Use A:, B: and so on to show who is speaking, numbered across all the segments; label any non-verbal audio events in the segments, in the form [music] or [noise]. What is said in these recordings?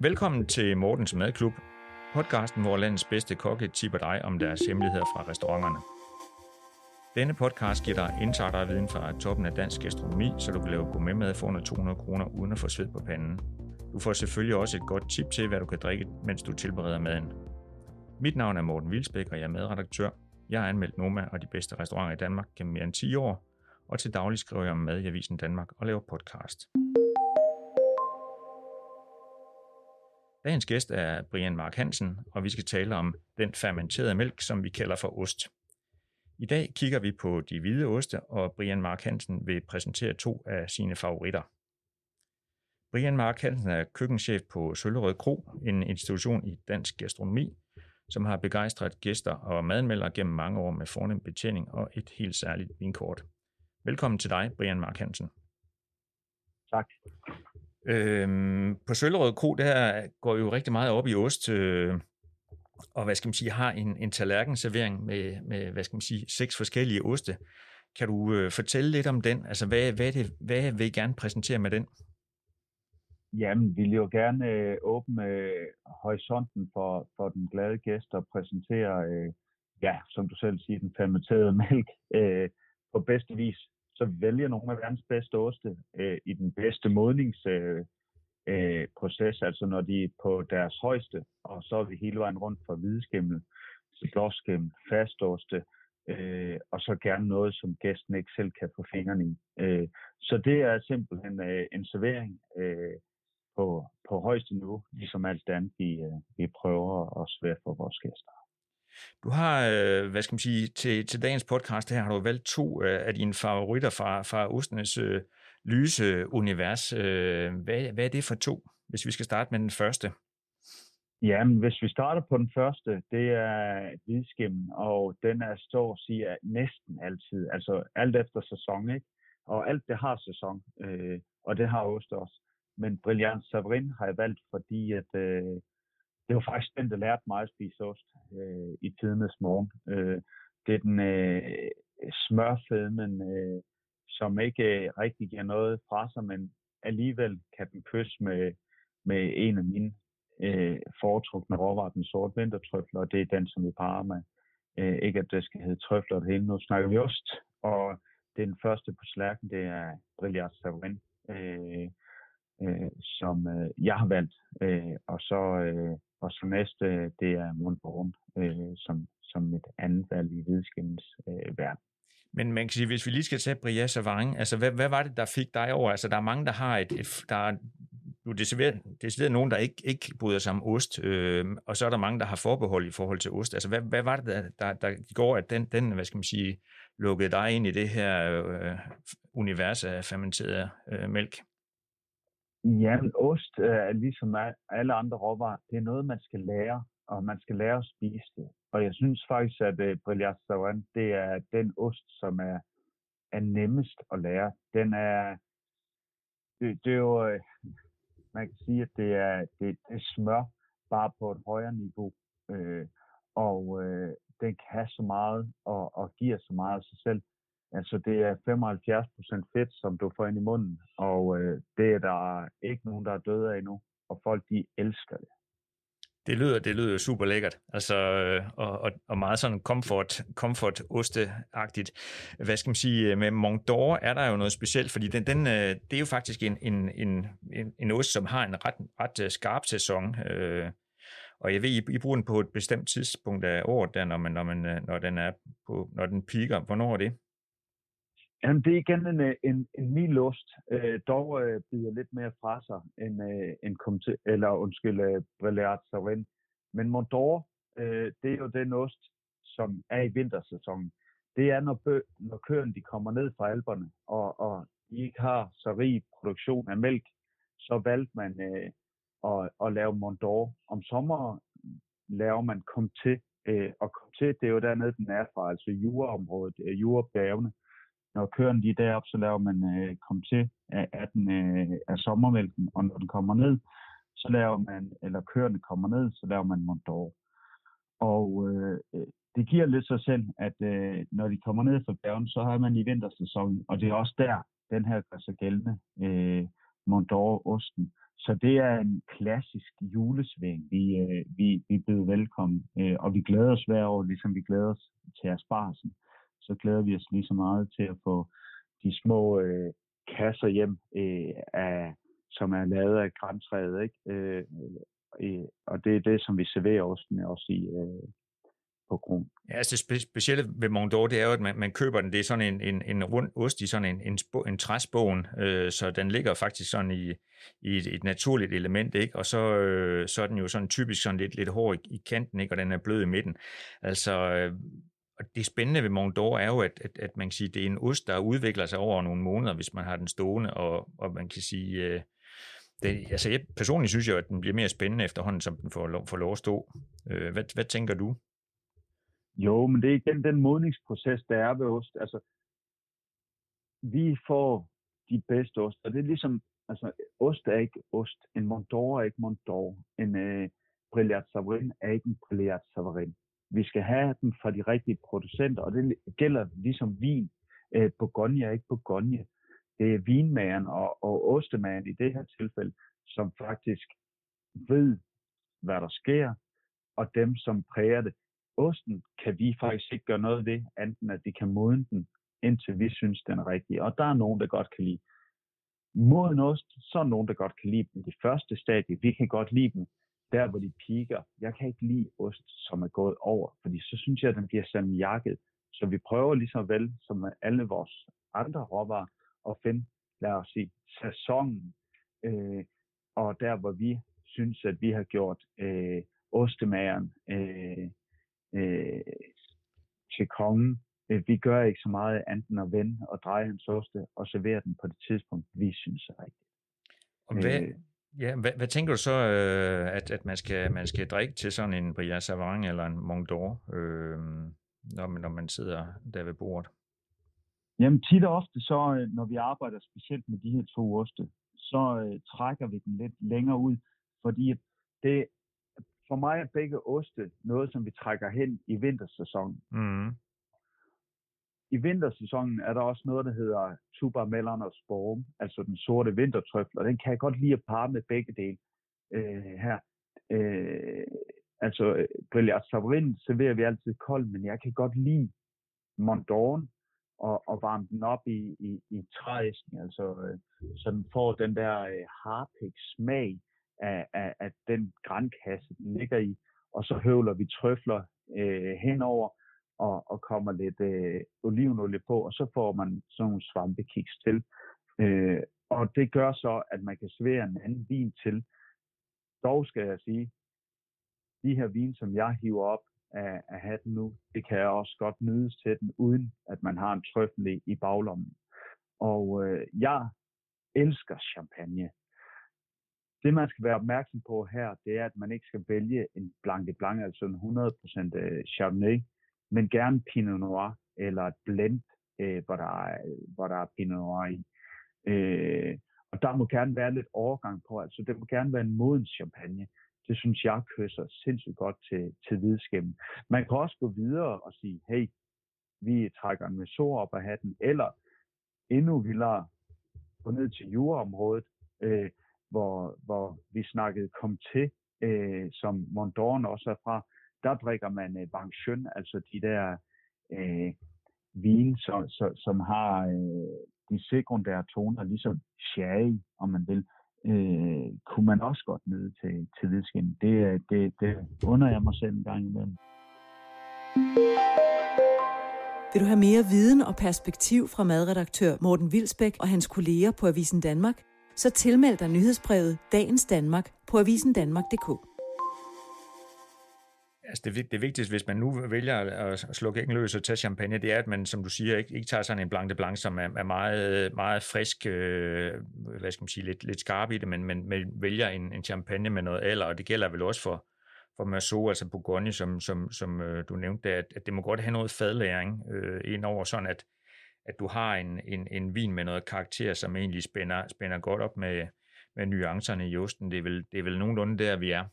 A: Velkommen til Mortens Madklub, podcasten, hvor landets bedste kokke tipper dig om deres hemmeligheder fra restauranterne. Denne podcast giver dig insider viden fra toppen af dansk gastronomi, så du kan lave gourmetmad for under 200 kroner uden at få sved på panden. Du får selvfølgelig også et godt tip til, hvad du kan drikke, mens du tilbereder maden. Mit navn er Morten Vilsbæk, og jeg er madredaktør. Jeg har anmeldt Noma og de bedste restauranter i Danmark gennem mere end 10 år, og til daglig skriver jeg om mad i Avisen Danmark og laver podcast. Dagens gæst er Brian Mark Hansen, og vi skal tale om den fermenterede mælk, som vi kalder for ost. I dag kigger vi på de hvide oste, og Brian Mark Hansen vil præsentere to af sine favoritter. Brian Mark Hansen er køkkenchef på Søllerød Kro, en institution i dansk gastronomi, som har begejstret gæster og madmeldere gennem mange år med fornem betjening og et helt særligt vinkort. Velkommen til dig, Brian Mark Hansen.
B: Tak.
A: Øhm, på Søllerød Kro, der går jo rigtig meget op i ost, øh, og hvad skal man sige, har en, en tallerkenservering med, med, hvad skal man sige, seks forskellige oste. Kan du øh, fortælle lidt om den? Altså, hvad, hvad, det, hvad vil I gerne præsentere med den?
B: Jamen, vi vil jo gerne øh, åbne øh, horisonten for, for den glade gæst og præsentere, øh, ja, som du selv siger, den fermenterede [laughs] mælk øh, på bedste vis. Så vælger nogle af verdens bedste oste øh, i den bedste modningsproces, øh, øh, proces, altså når de er på deres højeste, og så er vi hele vejen rundt fra hvideskimmel blåskimmel, fastoste, øh, og så gerne noget, som gæsten ikke selv kan få fingrene i. Øh, så det er simpelthen øh, en servering øh, på, på højeste niveau, ligesom alt andet, vi, øh, vi prøver at svære for vores gæster.
A: Du har, øh, hvad skal man sige, til, til dagens podcast her har du valgt to øh, af dine favoritter fra, fra Ostenes øh, lyse univers. Øh, hvad, hvad er det for to, hvis vi skal starte med den første?
B: Jamen, hvis vi starter på den første, det er hvidskimmen, og den er så at sige næsten altid, altså alt efter sæson, ikke? Og alt det har sæson, øh, og det har ost også. Men Brilliant Savarin har jeg valgt, fordi at, øh, det var faktisk den, der lærte mig at spise ost øh, i tidernes morgen. Øh, det er den øh, smørfedmen, øh, som ikke øh, rigtig giver noget fra sig, men alligevel kan den kysse med, med en af mine øh, foretrukne råvarer, den sorte vintertrøfler, og det er den, som vi parer med. Øh, ikke at det skal hedde trøfler det hele, nu snakker vi ost, og det er den første på slærken, det er Brilliant Savarin. Øh, øh, som øh, jeg har valgt. Øh, og så øh, og så næste, det er Mundborn, øh, som, som et andet valg i hvidskindens øh, verden.
A: Men man kan sige, hvis vi lige skal tage Bria Vange, altså hvad, hvad var det, der fik dig over? Altså der er mange, der har et, et der er, det er decideret nogen, der ikke, ikke bryder sig om ost, øh, og så er der mange, der har forbehold i forhold til ost. Altså hvad, hvad var det, der, der, der går, at den, den, hvad skal man sige, lukkede dig ind i det her øh, univers af fermenteret øh, mælk?
B: Jamen, ost øh, er ligesom alle andre råvarer. Det er noget, man skal lære, og man skal lære at spise det. Og jeg synes faktisk, at øh, uh, Brilliant Savant, det er den ost, som er, er nemmest at lære. Den er, det, det er jo, øh, man kan sige, at det er, det, det er smør, bare på et højere niveau. Øh, og øh, den kan så meget og, og giver så meget af sig selv. Altså det er 75% fedt, som du får ind i munden, og øh, det er der ikke nogen, der er døde af endnu, og folk de elsker det.
A: Det lyder, det lyder super lækkert, altså, øh, og, og, og meget sådan comfort, comfort osteagtigt. Hvad skal man sige, øh, med Mont d'Or er der jo noget specielt, fordi den, den, øh, det er jo faktisk en, en, en, en, en ost, som har en ret, ret skarp sæson. Øh, og jeg ved, I, I bruger den på et bestemt tidspunkt af året, der, når, man, når, man, når, den er på, når den piker. Hvornår er det?
B: Jamen, det er igen en, øh, en, en mild lust, øh, dog øh, bider lidt mere fra sig end, øh, end kom til, eller undskyld, øh, Brillard Saurin. Men Mondor, øh, det er jo den ost, som er i vintersæsonen. Det er, når, bø, når køerne de kommer ned fra alberne, og, og de ikke har så rig produktion af mælk, så valgte man øh, at, at lave Mondor. Om sommeren laver man kom til, øh, og kom til, det er jo dernede, den er fra, altså juraområdet, øh, jurabjergene når køerne de er deroppe, så laver man øh, kom til af, af, den, øh, af sommermælken, og når den kommer ned, så laver man, eller køerne kommer ned, så laver man Mondor. Og øh, det giver lidt sig selv, at øh, når de kommer ned fra bjergen, så har man i vintersæsonen, og det er også der, den her gør sig gældende, øh, Mondor-osten. Så det er en klassisk julesving, vi, øh, vi, vi byder velkommen, øh, og vi glæder os hver år, ligesom vi glæder os til asparsen. Så glæder vi os lige så meget til at få de små øh, kasser hjem, øh, af, som er lavet af græntræet, ikke? Øh, øh, øh og det er det, som vi serverer osten også i, øh, på grund.
A: Ja, altså det spe- specielle ved Mont d'Or, det er jo, at man, man køber den, det er sådan en, en, en rund ost i sådan en, en, spo, en træsbogen, øh, så den ligger faktisk sådan i, i et, et naturligt element, ikke? og så, øh, så er den jo sådan typisk sådan lidt, lidt hård i, i kanten, ikke? og den er blød i midten. Altså, øh, og det spændende ved Mont d'Or er jo, at, at, at man kan sige, at det er en ost, der udvikler sig over nogle måneder, hvis man har den stående, og, og man kan sige, øh, det, altså jeg personligt synes jo, at den bliver mere spændende efterhånden, som den får, lov, får lov at stå. Øh, hvad, hvad tænker du?
B: Jo, men det er igen den modningsproces, der er ved ost. Altså, vi får de bedste ost, og det er ligesom, altså, ost er ikke ost. En Mont d'Or er ikke Mont d'Or, En øh, Brillat Savarin er ikke en Brillat Savarin. Vi skal have den fra de rigtige producenter, og det gælder ligesom vin. Øh, Bourgogne er ikke Bourgogne. Det er vinmageren og, og ostemageren i det her tilfælde, som faktisk ved, hvad der sker, og dem, som præger det osten kan vi faktisk ikke gøre noget ved, enten at vi kan modne den, indtil vi synes, den er rigtig. Og der er nogen, der godt kan lide moden ost, så er nogen, der godt kan lide dem i det første stadie. Vi kan godt lide dem der, hvor de piker. Jeg kan ikke lide ost, som er gået over, fordi så synes jeg, at den bliver jakket. Så vi prøver ligesom vel, som med alle vores andre råvarer, at finde, lad os sige, sæsonen, øh, og der, hvor vi synes, at vi har gjort øh, ostemageren øh, øh, til kongen. Øh, vi gør ikke så meget andet end at vende og dreje hans oste og servere den på det tidspunkt, vi synes er rigtigt.
A: Og hvad, øh, ja, hvad, hvad tænker du så, øh, at, at man, skal, man skal drikke til sådan en Bria Savarin eller en Mont d'Or, øh, når, man, når man sidder der ved bordet?
B: Jamen tit og ofte, så øh, når vi arbejder specielt med de her to oste, så øh, trækker vi den lidt længere ud, fordi det for mig er begge oste noget, som vi trækker hen i vintersæsonen. Mm. I vintersæsonen er der også noget, der hedder Tuber Mellon og Sporm, altså den sorte vintertrøfle, og den kan jeg godt lide at parre med begge dele øh, her. Øh, altså, Brillat Savarin serverer vi altid kold, men jeg kan godt lide Mondorn og, og varme den op i, i, i træsken, altså, øh, så den får den der øh, harpik smag, af, af, af den grænkasse, den ligger i, og så høvler vi trøfler øh, henover, og, og kommer lidt øh, olivenolie på, og så får man sådan nogle svampekiks til. Øh, og det gør så, at man kan servere en anden vin til. Dog skal jeg sige, de her vin, som jeg hiver op af, af hatten nu, det kan jeg også godt nydes til den, uden at man har en trøffel i, baglommen. Og øh, jeg elsker champagne det, man skal være opmærksom på her, det er, at man ikke skal vælge en blanc de blanc, altså en 100% øh, Chardonnay, men gerne Pinot Noir eller et blend, øh, hvor, der er, hvor der er Pinot Noir i. Øh, og der må gerne være lidt overgang på, altså det må gerne være en moden champagne. Det synes jeg kysser sindssygt godt til, til hvidskæmmen. Man kan også gå videre og sige, hey, vi trækker en mesor op af hatten, eller endnu vildere, gå ned til juraområdet, øh, hvor, hvor vi snakkede kom til, øh, som Mondorn også er fra, der drikker man øh, Bangchön, altså de der øh, vin, så, så, som har øh, de sekundære toner, ligesom sherry, om man vil, øh, kunne man også godt nyde til, til hvidskin. Det, det, det under jeg mig selv en gang imellem.
C: Vil du have mere viden og perspektiv fra madredaktør Morten Vilsbæk og hans kolleger på Avisen Danmark? så tilmeld dig nyhedsbrevet Dagens Danmark på avisendanmark.dk.
A: Altså det, det vigtigste, hvis man nu vælger at slukke ikke løs og tage champagne, det er, at man, som du siger, ikke, ikke tager sådan en blanc de blanc, som er, er meget, meget frisk, øh, hvad skal man sige, lidt, lidt skarp i det, men, men, men vælger en, en champagne med noget alder, og det gælder vel også for, for Merceau, altså Bourgogne, som, som, som øh, du nævnte, at, at det må godt have noget fadlæring øh, ind over, sådan at, at du har en, en, en vin med noget karakter, som egentlig spænder, spænder godt op med, med nuancerne i osten. Det er, vel, det er vel nogenlunde der, vi er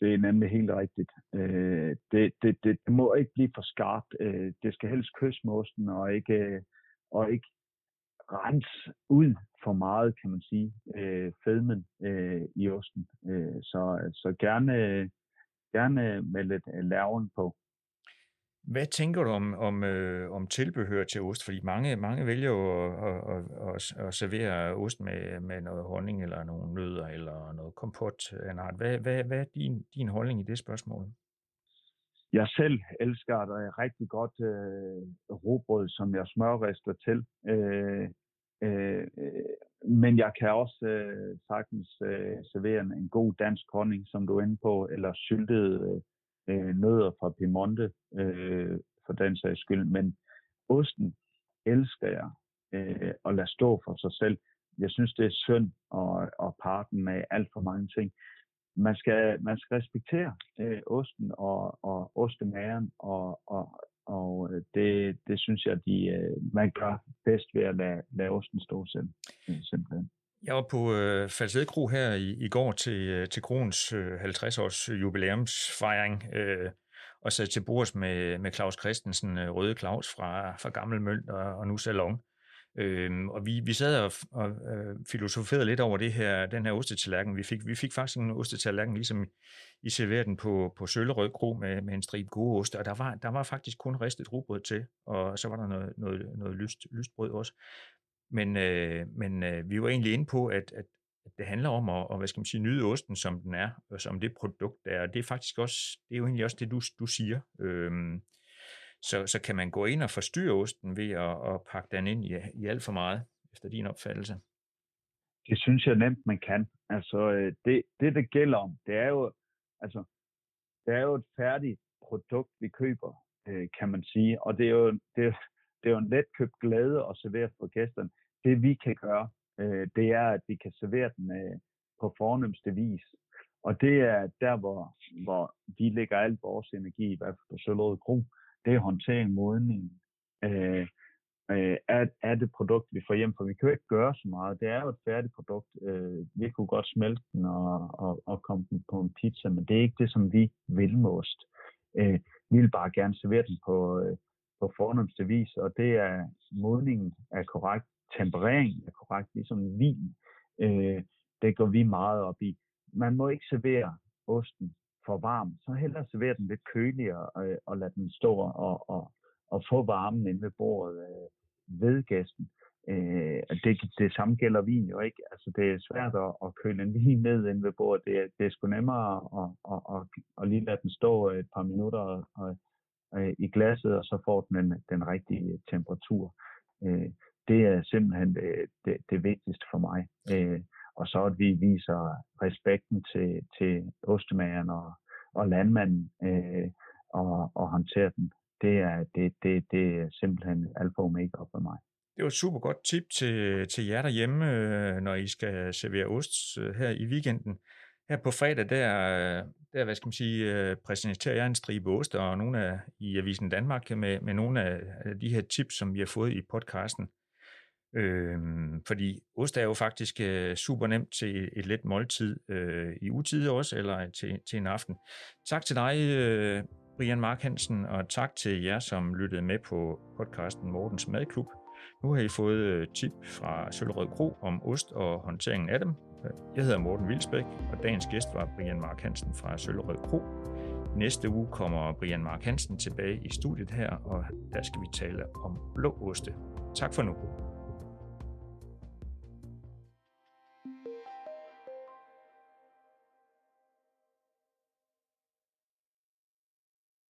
B: det er nemlig helt rigtigt. Øh, det, det, det, det må ikke blive for skarpt. Øh, det skal helst kysse mosten og ikke, øh, og ikke rense ud for meget, kan man sige, øh, fedmen øh, i osten. Øh, så, så gerne, øh, gerne med lidt øh, laven på.
A: Hvad tænker du om, om, øh, om tilbehør til ost? Fordi mange, mange vælger jo at, at, at, at servere ost med, med noget honning eller nogle nødder eller noget kompot af en art. Hvad, hvad, hvad er din, din holdning i det spørgsmål?
B: Jeg selv elsker et øh, rigtig godt øh, robrød, som jeg smørrester til. Øh, øh, men jeg kan også øh, sagtens øh, servere en, god dansk honning, som du er inde på, eller syltede øh, øh, nødder fra Piemonte, øh, for den sags skyld. Men osten elsker jeg øh, at lade stå for sig selv. Jeg synes, det er synd at, at parre den med alt for mange ting. Man skal, man skal respektere øh, osten og, og ostemageren, og, og, og øh, det, det synes jeg, de, øh, man gør bedst ved at lade, lade osten stå selv, simpelthen.
A: Jeg var på øh, Falsed Kro her i, i går til, øh, til Kroens øh, 50-års øh, jubilæumsfejring, øh, og sad til bords med, med Claus Christensen, øh, Røde Claus fra, fra Gammel Mønt og, og nu Salon. Øh, og vi, vi sad og, og øh, filosoferede lidt over det her, den her ostetallerken. Vi fik, vi fik faktisk en ostetallerken, ligesom I serverede den på, på Søllerød Kro med, med en strip gode oste, og der var, der var faktisk kun ristet rugbrød til, og så var der noget, noget, noget lyst, lystbrød også. Men, øh, men øh, vi var egentlig inde på, at, at, at det handler om at, og, hvad skal man sige, nyde osten, som den er, og som det produkt er. Og det er faktisk også, det er jo egentlig også det, du, du siger. Øhm, så, så kan man gå ind og forstyrre osten ved at, at pakke den ind i, i alt for meget, efter din opfattelse?
B: Det synes jeg nemt, man kan. Altså, øh, det, det, det gælder om, det er jo, altså, det er jo et færdigt produkt, vi køber, øh, kan man sige. Og det er jo, det, det er jo en letkøbt glæde at servere for gæsterne. Det vi kan gøre, øh, det er, at vi kan servere den øh, på fornemmeste vis. Og det er der, hvor, hvor vi lægger al vores energi, i hvert fald på Sølvåde Kro, det er håndtering, modning øh, øh, af, af det produkt, vi får hjem. For vi kan jo ikke gøre så meget. Det er jo et færdigt produkt. Øh, vi kunne godt smelte den og, og, og komme den på en pizza, men det er ikke det, som vi vil most. Øh, vi vil bare gerne servere den på, øh, på fornemmeste vis, og det er modningen er korrekt, tempereringen er korrekt, ligesom vin. Øh, det går vi meget op i. Man må ikke servere osten for varm, så hellere servere den lidt køligere og, øh, og lade den stå og, og, og få varmen inde ved bordet øh, ved gæsten. Øh, det, det samme gælder vin jo ikke. Altså, det er svært at, at køle en [laughs] vin ned inde ved bordet. Det det er sgu nemmere at, at, at, at lige lade den stå øh, et par minutter og, og, øh, i glasset, og så får den den, rigtige temperatur. Øh, det er simpelthen det, det, det vigtigste for mig. Øh, og så at vi viser respekten til, til ostemageren og, og landmanden øh, og, og håndterer den. Det er, det, det, det er simpelthen alfa og omega for mig.
A: Det var et super godt tip til, til jer derhjemme, øh, når I skal servere ost øh, her i weekenden. Her på fredag, der, der hvad skal man sige, øh, præsenterer jeg en stribe ost, og nogle af i Avisen Danmark med, med nogle af de her tips, som vi har fået i podcasten. Øh, fordi ost er jo faktisk øh, super nemt til et let måltid øh, i utide også, eller til, til en aften. Tak til dig, øh, Brian Mark Hansen, og tak til jer, som lyttede med på podcasten Mortens Madklub. Nu har I fået øh, tip fra Søllerød Kro om ost og håndteringen af dem. Jeg hedder Morten Vilsbæk, og dagens gæst var Brian Mark Hansen fra Søllerød Kro. Næste uge kommer Brian Mark Hansen tilbage i studiet her, og der skal vi tale om blå oste. Tak for nu.